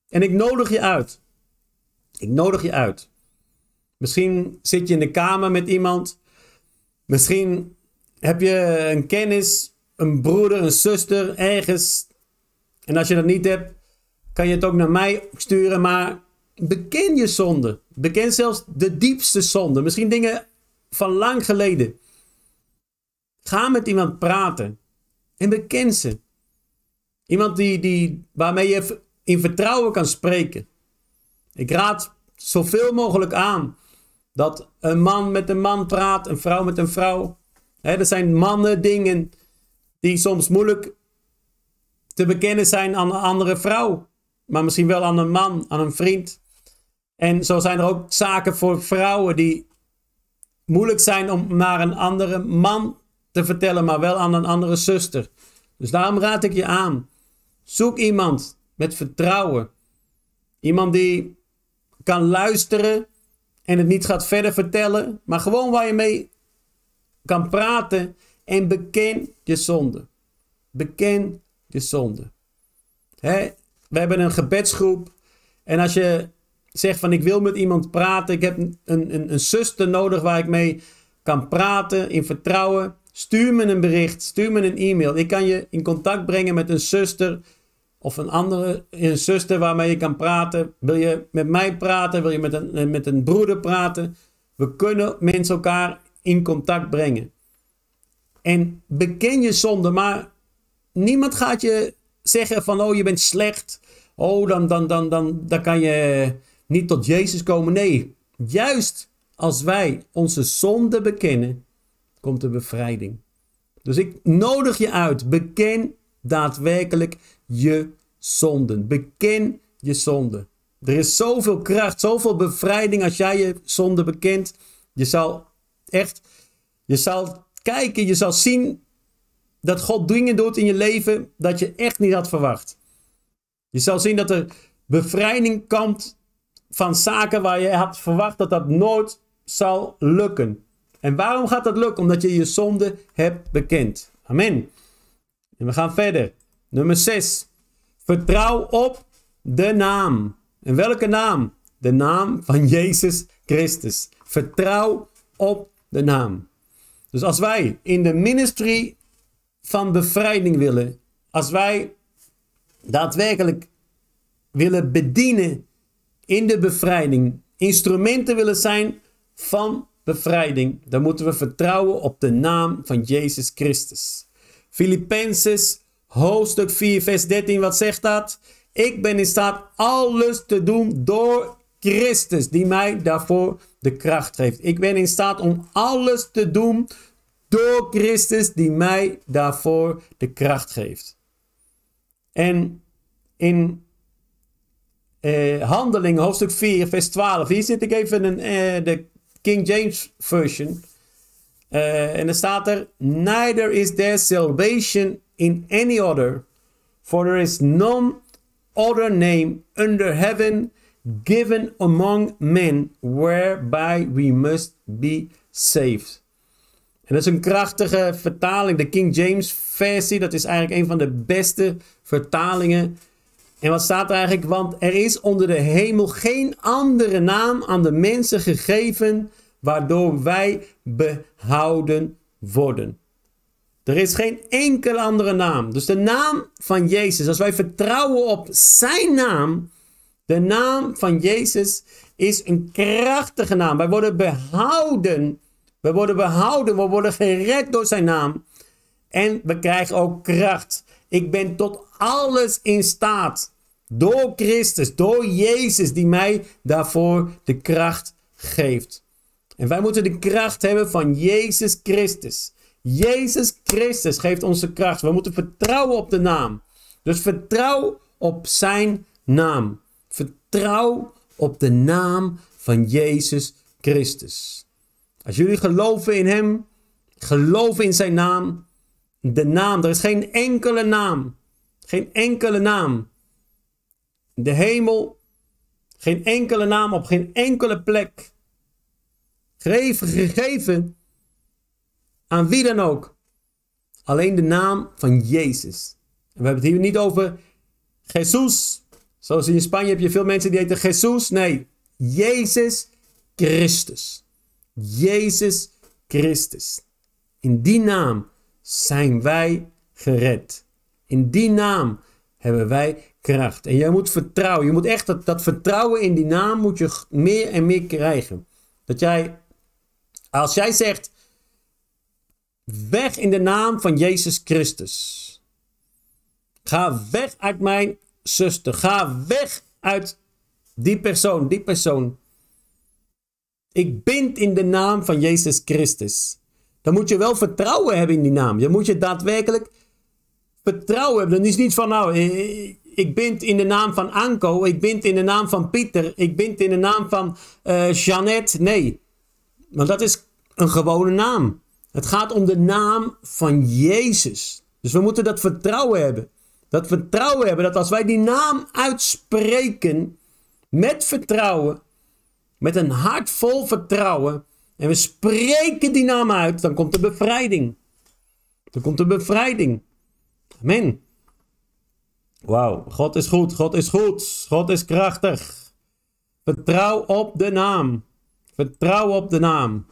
En ik nodig je uit. Ik nodig je uit. Misschien zit je in de kamer met iemand. Misschien heb je een kennis, een broeder, een zuster ergens. En als je dat niet hebt, kan je het ook naar mij sturen. Maar beken je zonde. Beken zelfs de diepste zonde. Misschien dingen van lang geleden. Ga met iemand praten. En beken ze. Iemand die, die, waarmee je in vertrouwen kan spreken. Ik raad zoveel mogelijk aan dat een man met een man praat, een vrouw met een vrouw. Er zijn mannen dingen die soms moeilijk te bekennen zijn aan een andere vrouw. Maar misschien wel aan een man, aan een vriend. En zo zijn er ook zaken voor vrouwen die moeilijk zijn om naar een andere man te vertellen, maar wel aan een andere zuster. Dus daarom raad ik je aan. Zoek iemand met vertrouwen. Iemand die kan luisteren en het niet gaat verder vertellen, maar gewoon waar je mee kan praten en beken je zonde. Beken je zonde. We hebben een gebedsgroep en als je zegt van ik wil met iemand praten, ik heb een, een, een zuster nodig waar ik mee kan praten in vertrouwen, stuur me een bericht, stuur me een e-mail. Ik kan je in contact brengen met een zuster of een andere een zuster waarmee je kan praten. Wil je met mij praten? Wil je met een, met een broeder praten? We kunnen mensen elkaar in contact brengen. En beken je zonde, maar niemand gaat je zeggen van oh je bent slecht. Oh dan, dan, dan, dan, dan kan je niet tot Jezus komen. Nee, juist als wij onze zonde bekennen, komt de bevrijding. Dus ik nodig je uit, beken daadwerkelijk je zonden. Beken je zonde. Er is zoveel kracht, zoveel bevrijding als jij je zonde bekent. Je zal echt, je zal kijken, je zal zien dat God dingen doet in je leven dat je echt niet had verwacht. Je zal zien dat er bevrijding komt van zaken waar je had verwacht dat dat nooit zal lukken. En waarom gaat dat lukken? Omdat je je zonde hebt bekend. Amen. En we gaan verder. Nummer 6. Vertrouw op de naam. En welke naam? De naam van Jezus Christus. Vertrouw op de naam. Dus als wij in de ministry van bevrijding willen, als wij daadwerkelijk willen bedienen in de bevrijding, instrumenten willen zijn van bevrijding, dan moeten we vertrouwen op de naam van Jezus Christus. Filippenses hoofdstuk 4, vers 13, wat zegt dat? Ik ben in staat alles te doen door Christus, die mij daarvoor de kracht geeft. Ik ben in staat om alles te doen door Christus, die mij daarvoor de kracht geeft. En in uh, Handelingen, hoofdstuk 4, vers 12. Hier zit ik even in uh, de King James Version. Uh, en dan staat er: Neither is there salvation in any other, for there is none other name under heaven given among men whereby we must be saved. En dat is een krachtige vertaling, de King James versie. Dat is eigenlijk een van de beste vertalingen. En wat staat er eigenlijk? Want er is onder de hemel geen andere naam aan de mensen gegeven waardoor wij behouden worden. Er is geen enkele andere naam. Dus de naam van Jezus, als wij vertrouwen op Zijn naam, de naam van Jezus is een krachtige naam. Wij worden behouden. We worden behouden, we worden gered door Zijn naam. En we krijgen ook kracht. Ik ben tot alles in staat. Door Christus, door Jezus, die mij daarvoor de kracht geeft. En wij moeten de kracht hebben van Jezus Christus. Jezus Christus geeft onze kracht. We moeten vertrouwen op de naam. Dus vertrouw op zijn naam. Vertrouw op de naam van Jezus Christus. Als jullie geloven in Hem, geloven in Zijn naam, de naam, er is geen enkele naam, geen enkele naam. De hemel, geen enkele naam op geen enkele plek. Gegeven, gegeven aan wie dan ook. Alleen de naam van Jezus. En we hebben het hier niet over Jesus. Zoals in Spanje heb je veel mensen die heten Jesus. Nee, Jezus Christus. Jezus Christus. In die naam zijn wij gered. In die naam hebben wij kracht. En jij moet vertrouwen. Je moet echt dat, dat vertrouwen in die naam moet je meer en meer krijgen. Dat jij, als jij zegt, weg in de naam van Jezus Christus. Ga weg uit mijn zuster. Ga weg uit die persoon, die persoon. Ik bind in de naam van Jezus Christus. Dan moet je wel vertrouwen hebben in die naam. Je moet je daadwerkelijk vertrouwen hebben. Dan is niet van nou, ik bind in de naam van Anko. Ik bind in de naam van Pieter. Ik bind in de naam van uh, Jeannette. Nee. Want dat is een gewone naam. Het gaat om de naam van Jezus. Dus we moeten dat vertrouwen hebben. Dat vertrouwen hebben dat als wij die naam uitspreken met vertrouwen, met een hart vol vertrouwen, en we spreken die naam uit, dan komt de bevrijding. Dan komt de bevrijding. Amen. Wauw, God is goed, God is goed, God is krachtig. Vertrouw op de naam. Vertrouw op de naam.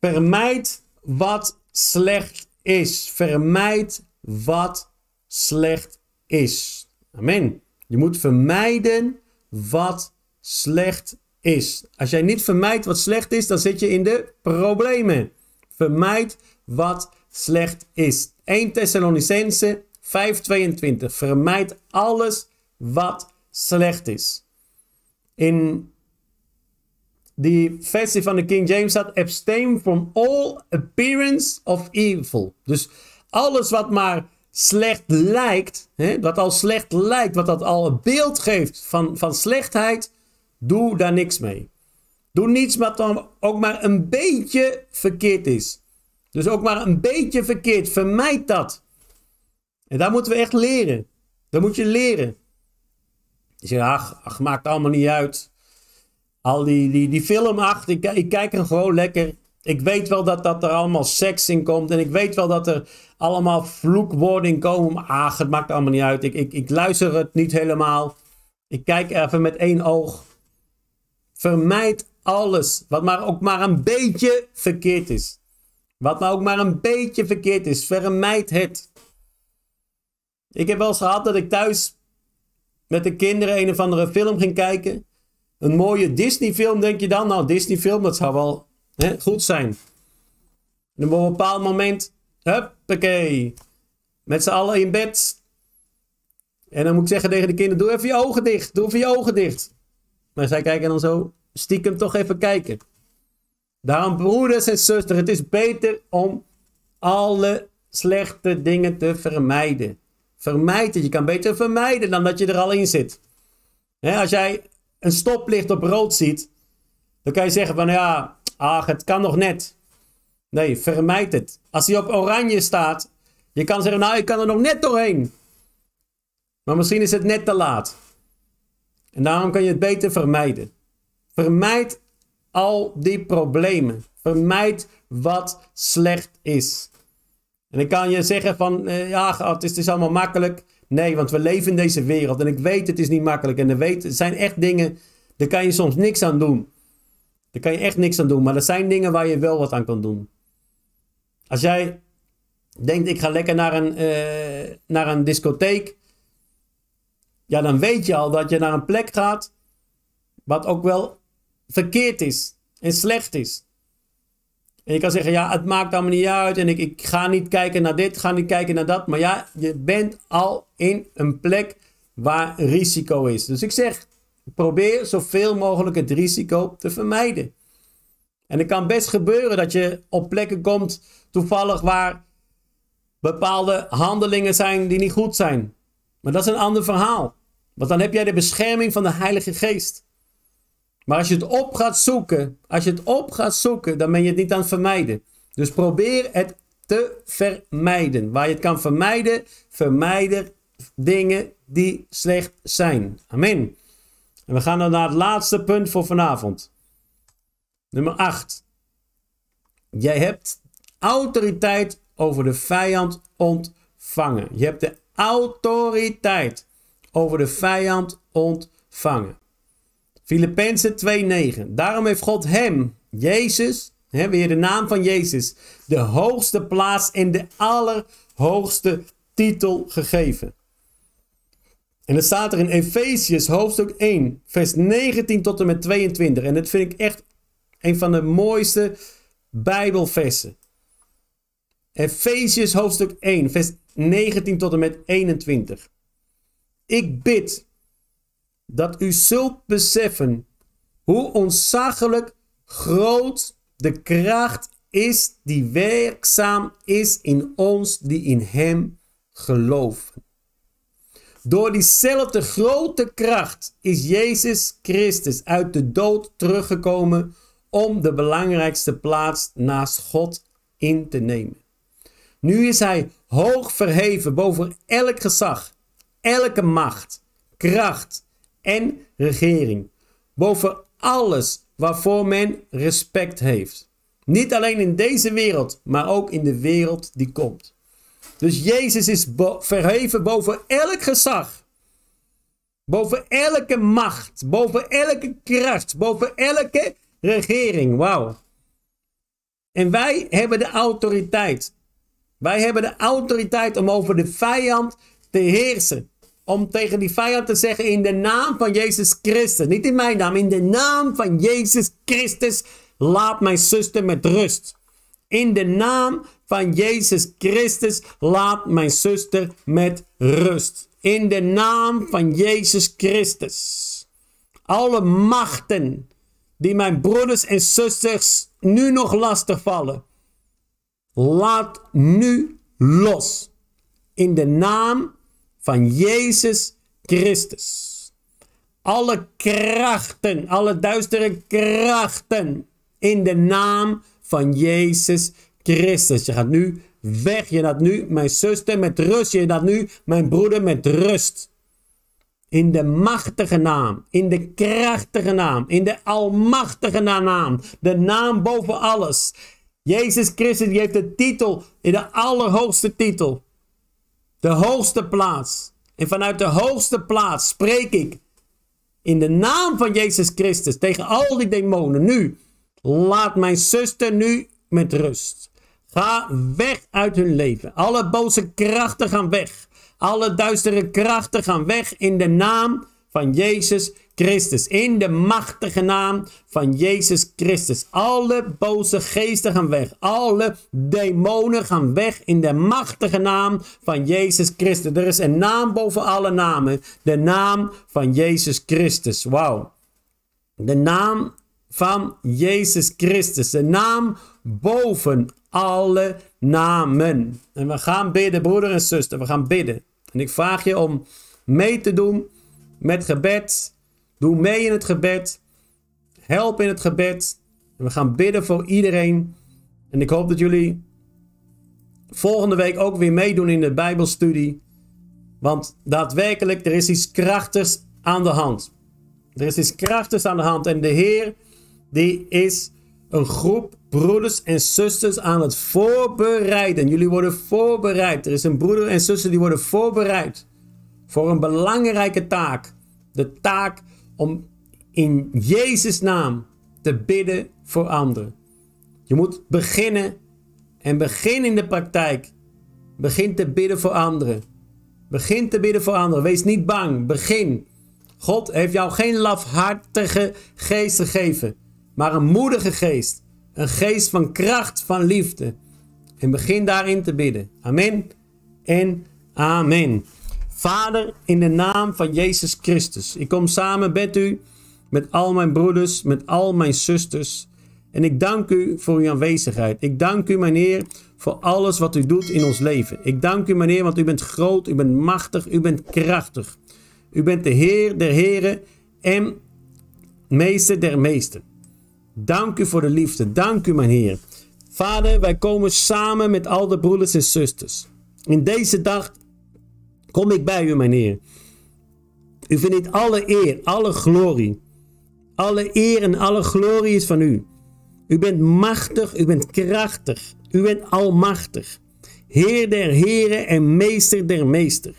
Vermijd wat slecht is. Vermijd wat slecht is. Amen. Je moet vermijden wat slecht is. Als jij niet vermijdt wat slecht is, dan zit je in de problemen. Vermijd wat slecht is. 1 Thessalonicense 5:22. Vermijd alles wat slecht is. In die versie van de King James staat: abstain from all appearance of evil. Dus alles wat maar slecht lijkt, hè, wat al slecht lijkt, wat dat al een beeld geeft van, van slechtheid, doe daar niks mee. Doe niets wat dan ook maar een beetje verkeerd is. Dus ook maar een beetje verkeerd. Vermijd dat. En daar moeten we echt leren. Dat moet je leren. Je zegt, ach, ach maakt allemaal niet uit. Al die, die, die film, ach, ik, kijk er gewoon lekker. Ik weet wel dat, dat er allemaal seks in komt. En ik weet wel dat er allemaal vloekwoorden komen. Ach, het maakt allemaal niet uit. Ik, ik, ik luister het niet helemaal. Ik kijk even met één oog. Vermijd alles wat maar ook maar een beetje verkeerd is. Wat maar ook maar een beetje verkeerd is. Vermijd het. Ik heb wel eens gehad dat ik thuis met de kinderen een of andere film ging kijken. Een mooie Disney film, denk je dan? Nou, Disney film, dat zou wel hè, goed zijn. En op een bepaald moment, huppakee, met z'n allen in bed. En dan moet ik zeggen tegen de kinderen, doe even je ogen dicht, doe even je ogen dicht. Maar zij kijken dan zo, stiekem toch even kijken. Daarom, broeders en zusters, het is beter om alle slechte dingen te vermijden. Vermijd het. Je kan beter vermijden dan dat je er al in zit. als jij een stoplicht op rood ziet, dan kan je zeggen van ja, ach, het kan nog net. Nee, vermijd het. Als hij op oranje staat, je kan zeggen, nou, ik kan er nog net doorheen. Maar misschien is het net te laat. En daarom kan je het beter vermijden. Vermijd al die problemen. Vermijd wat slecht is. En ik kan je zeggen van, eh, ja, het is, het is allemaal makkelijk. Nee, want we leven in deze wereld. En ik weet, het is niet makkelijk. En er weet, zijn echt dingen, daar kan je soms niks aan doen. Daar kan je echt niks aan doen. Maar er zijn dingen waar je wel wat aan kan doen. Als jij denkt, ik ga lekker naar een, uh, naar een discotheek. Ja, dan weet je al dat je naar een plek gaat. Wat ook wel verkeerd is. En slecht is. En je kan zeggen, ja, het maakt allemaal niet uit. En ik, ik ga niet kijken naar dit, ga niet kijken naar dat. Maar ja, je bent al in een plek waar risico is. Dus ik zeg, probeer zoveel mogelijk het risico te vermijden. En het kan best gebeuren dat je op plekken komt, toevallig waar bepaalde handelingen zijn die niet goed zijn. Maar dat is een ander verhaal. Want dan heb jij de bescherming van de Heilige Geest. Maar als je het op gaat zoeken, als je het op gaat zoeken, dan ben je het niet aan het vermijden. Dus probeer het te vermijden. Waar je het kan vermijden, vermijden dingen die slecht zijn. Amen. En we gaan dan naar het laatste punt voor vanavond. Nummer 8. Jij hebt autoriteit over de vijand ontvangen. Je hebt de autoriteit over de vijand ontvangen. Filippenzen 2:9. Daarom heeft God hem, Jezus, hè, weer de naam van Jezus, de hoogste plaats en de allerhoogste titel gegeven. En het staat er in Efesius hoofdstuk 1, vers 19 tot en met 22. En dat vind ik echt een van de mooiste Bijbelversen. Efesius hoofdstuk 1, vers 19 tot en met 21. Ik bid dat u zult beseffen hoe ontzaglijk groot de kracht is die werkzaam is in ons die in Hem geloven. Door diezelfde grote kracht is Jezus Christus uit de dood teruggekomen om de belangrijkste plaats naast God in te nemen. Nu is Hij hoog verheven boven elk gezag, elke macht, kracht en regering. Boven alles waarvoor men respect heeft. Niet alleen in deze wereld, maar ook in de wereld die komt. Dus Jezus is verheven boven elk gezag. Boven elke macht. Boven elke kracht. Boven elke regering. Wauw. En wij hebben de autoriteit. Wij hebben de autoriteit om over de vijand te heersen om tegen die vijand te zeggen in de naam van Jezus Christus. Niet in mijn naam, in de naam van Jezus Christus. Laat mijn zuster met rust. In de naam van Jezus Christus. Laat mijn zuster met rust. In de naam van Jezus Christus. Alle machten die mijn broeders en zusters nu nog lastig vallen. Laat nu los. In de naam van Jezus Christus. Alle krachten, alle duistere krachten in de naam van Jezus Christus. Je gaat nu weg. Je gaat nu mijn zuster met rust. Je gaat nu mijn broeder met rust. In de machtige naam, in de krachtige naam, in de almachtige naam, de naam boven alles. Jezus Christus die heeft de titel, in de allerhoogste titel. De hoogste plaats. En vanuit de hoogste plaats spreek ik in de naam van Jezus Christus tegen al die demonen. Nu, laat mijn zuster nu met rust. Ga weg uit hun leven. Alle boze krachten gaan weg. Alle duistere krachten gaan weg in de naam van Jezus Christus. In de machtige naam van Jezus Christus. Alle boze geesten gaan weg. Alle demonen gaan weg in de machtige naam van Jezus Christus. Er is een naam boven alle namen. De naam van Jezus Christus. Wauw. De naam van Jezus Christus. De naam boven alle namen. En we gaan bidden, broeder en zuster. We gaan bidden. En ik vraag je om mee te doen met gebed. Doe mee in het gebed. Help in het gebed. En we gaan bidden voor iedereen. En ik hoop dat jullie volgende week ook weer meedoen in de Bijbelstudie. Want daadwerkelijk, er is iets krachtigs aan de hand. Er is iets krachtigs aan de hand. En de Heer, die is een groep broeders en zusters aan het voorbereiden. Jullie worden voorbereid. Er is een broeder en zuster die worden voorbereid voor een belangrijke taak. De taak om in Jezus' naam te bidden voor anderen. Je moet beginnen en begin in de praktijk. Begin te bidden voor anderen. Begin te bidden voor anderen. Wees niet bang. Begin. God heeft jou geen lafhartige geest gegeven, maar een moedige geest. Een geest van kracht, van liefde. En begin daarin te bidden. Amen en amen. Vader, in de naam van Jezus Christus, ik kom samen met u, met al mijn broeders, met al mijn zusters. En ik dank u voor uw aanwezigheid. Ik dank u, mijn Heer, voor alles wat u doet in ons leven. Ik dank u, mijn Heer, want u bent groot, u bent machtig, u bent krachtig. U bent de Heer der Heren en Meester der Meesten. Dank u voor de liefde. Dank u, mijn Heer. Vader, wij komen samen met al de broeders en zusters. In deze dag kom ik bij u, mijn Heer. U verdient alle eer, alle glorie. Alle eer en alle glorie is van u. U bent machtig, u bent krachtig, u bent almachtig. Heer der heren en meester der meester.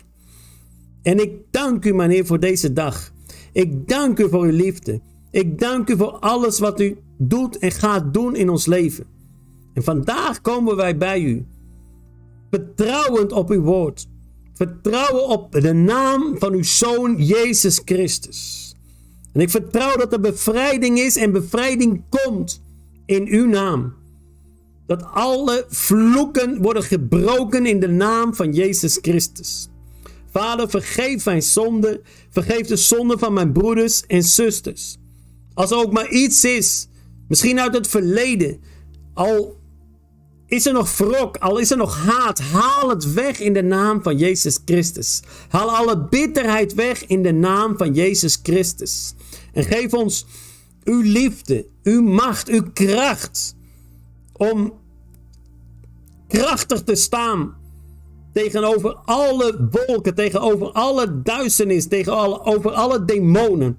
En ik dank u, mijn Heer, voor deze dag. Ik dank u voor uw liefde. Ik dank u voor alles wat u doet en gaat doen in ons leven. En vandaag komen wij bij u. Vertrouwend op uw woord. Vertrouwen op de naam van uw Zoon Jezus Christus. En ik vertrouw dat er bevrijding is en bevrijding komt in uw naam. Dat alle vloeken worden gebroken in de naam van Jezus Christus. Vader, vergeef mijn zonde. Vergeef de zonde van mijn broeders en zusters. Als er ook maar iets is, misschien uit het verleden, al is er nog wrok, al is er nog haat, haal het weg in de naam van Jezus Christus. Haal alle bitterheid weg in de naam van Jezus Christus. En geef ons uw liefde, uw macht, uw kracht om krachtig te staan tegenover alle wolken, tegenover alle duisternis, tegenover alle demonen.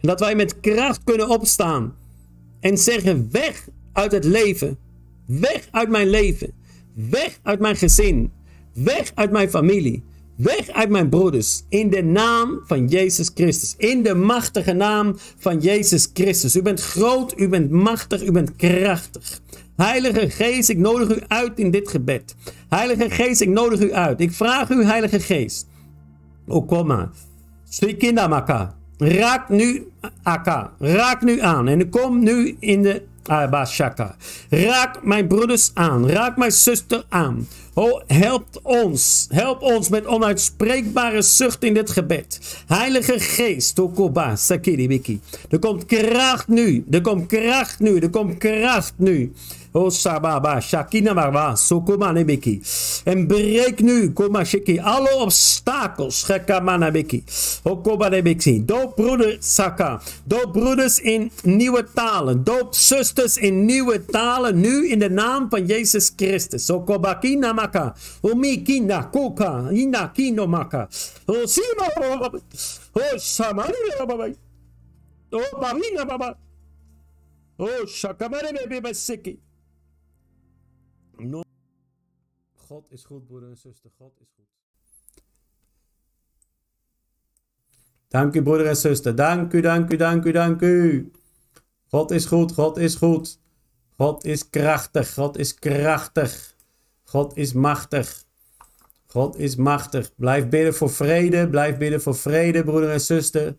En dat wij met kracht kunnen opstaan en zeggen: weg uit het leven, weg uit mijn leven, weg uit mijn gezin, weg uit mijn familie. Weg uit mijn broeders. In de naam van Jezus Christus. In de machtige naam van Jezus Christus. U bent groot, u bent machtig, u bent krachtig. Heilige Geest, ik nodig u uit in dit gebed. Heilige Geest, ik nodig u uit. Ik vraag u, Heilige Geest. Oh, kom maar. Raak nu Aka. Raak nu aan. En kom nu in de Abashaka. Raak mijn broeders aan. Raak mijn zuster aan. Oh, help ons. Help ons met onuitspreekbare zucht in dit gebed. Heilige Geest, Tokoba, Sakiribiki. Er komt kracht nu. Er komt kracht nu. Er komt kracht nu. Oh, Sababa, Shakina Marwa, Sokoma Nebeki. En breek nu, Koma Shiki, alle obstakels. Gekamana Beki. Okoba Nebeki. Doop broeder Saka. Doop broeders in nieuwe talen. Doop zusters in nieuwe talen. Nu in de naam van Jezus Christus. Okobakina Maka. Omikina Koka. Ina Kino Maka. Samaria Baba. Oh, Babina Baba. Oh, Shakamare Bebe Siki. God is goed, broeder en zuster. God is goed. Dank u, broeder en zuster. Dank u, dank u, dank u, dank u. God is goed, God is goed. God is krachtig, God is krachtig. God is machtig. God is machtig. Blijf bidden voor vrede. Blijf bidden voor vrede, broeder en zuster.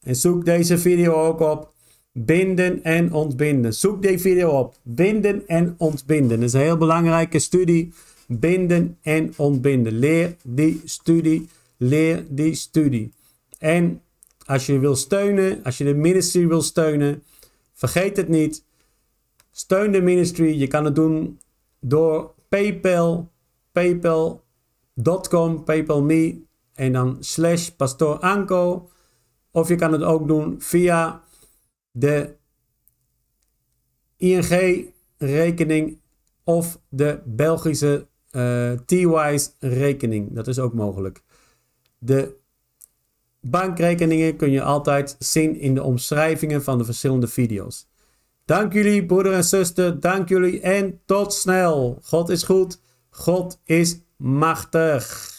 En zoek deze video ook op. Binden en ontbinden. Zoek die video op. Binden en ontbinden. Dat is een heel belangrijke studie. Binden en ontbinden. Leer die studie. Leer die studie. En als je wil steunen, als je de ministry wil steunen, vergeet het niet. Steun de ministry. Je kan het doen door PayPal, paypal.com, PayPal me en dan slash Pastor Anko. Of je kan het ook doen via de ING-rekening of de Belgische uh, T-Wise rekening. Dat is ook mogelijk. De bankrekeningen kun je altijd zien in de omschrijvingen van de verschillende video's. Dank jullie, broeder en zuster. Dank jullie en tot snel. God is goed. God is machtig.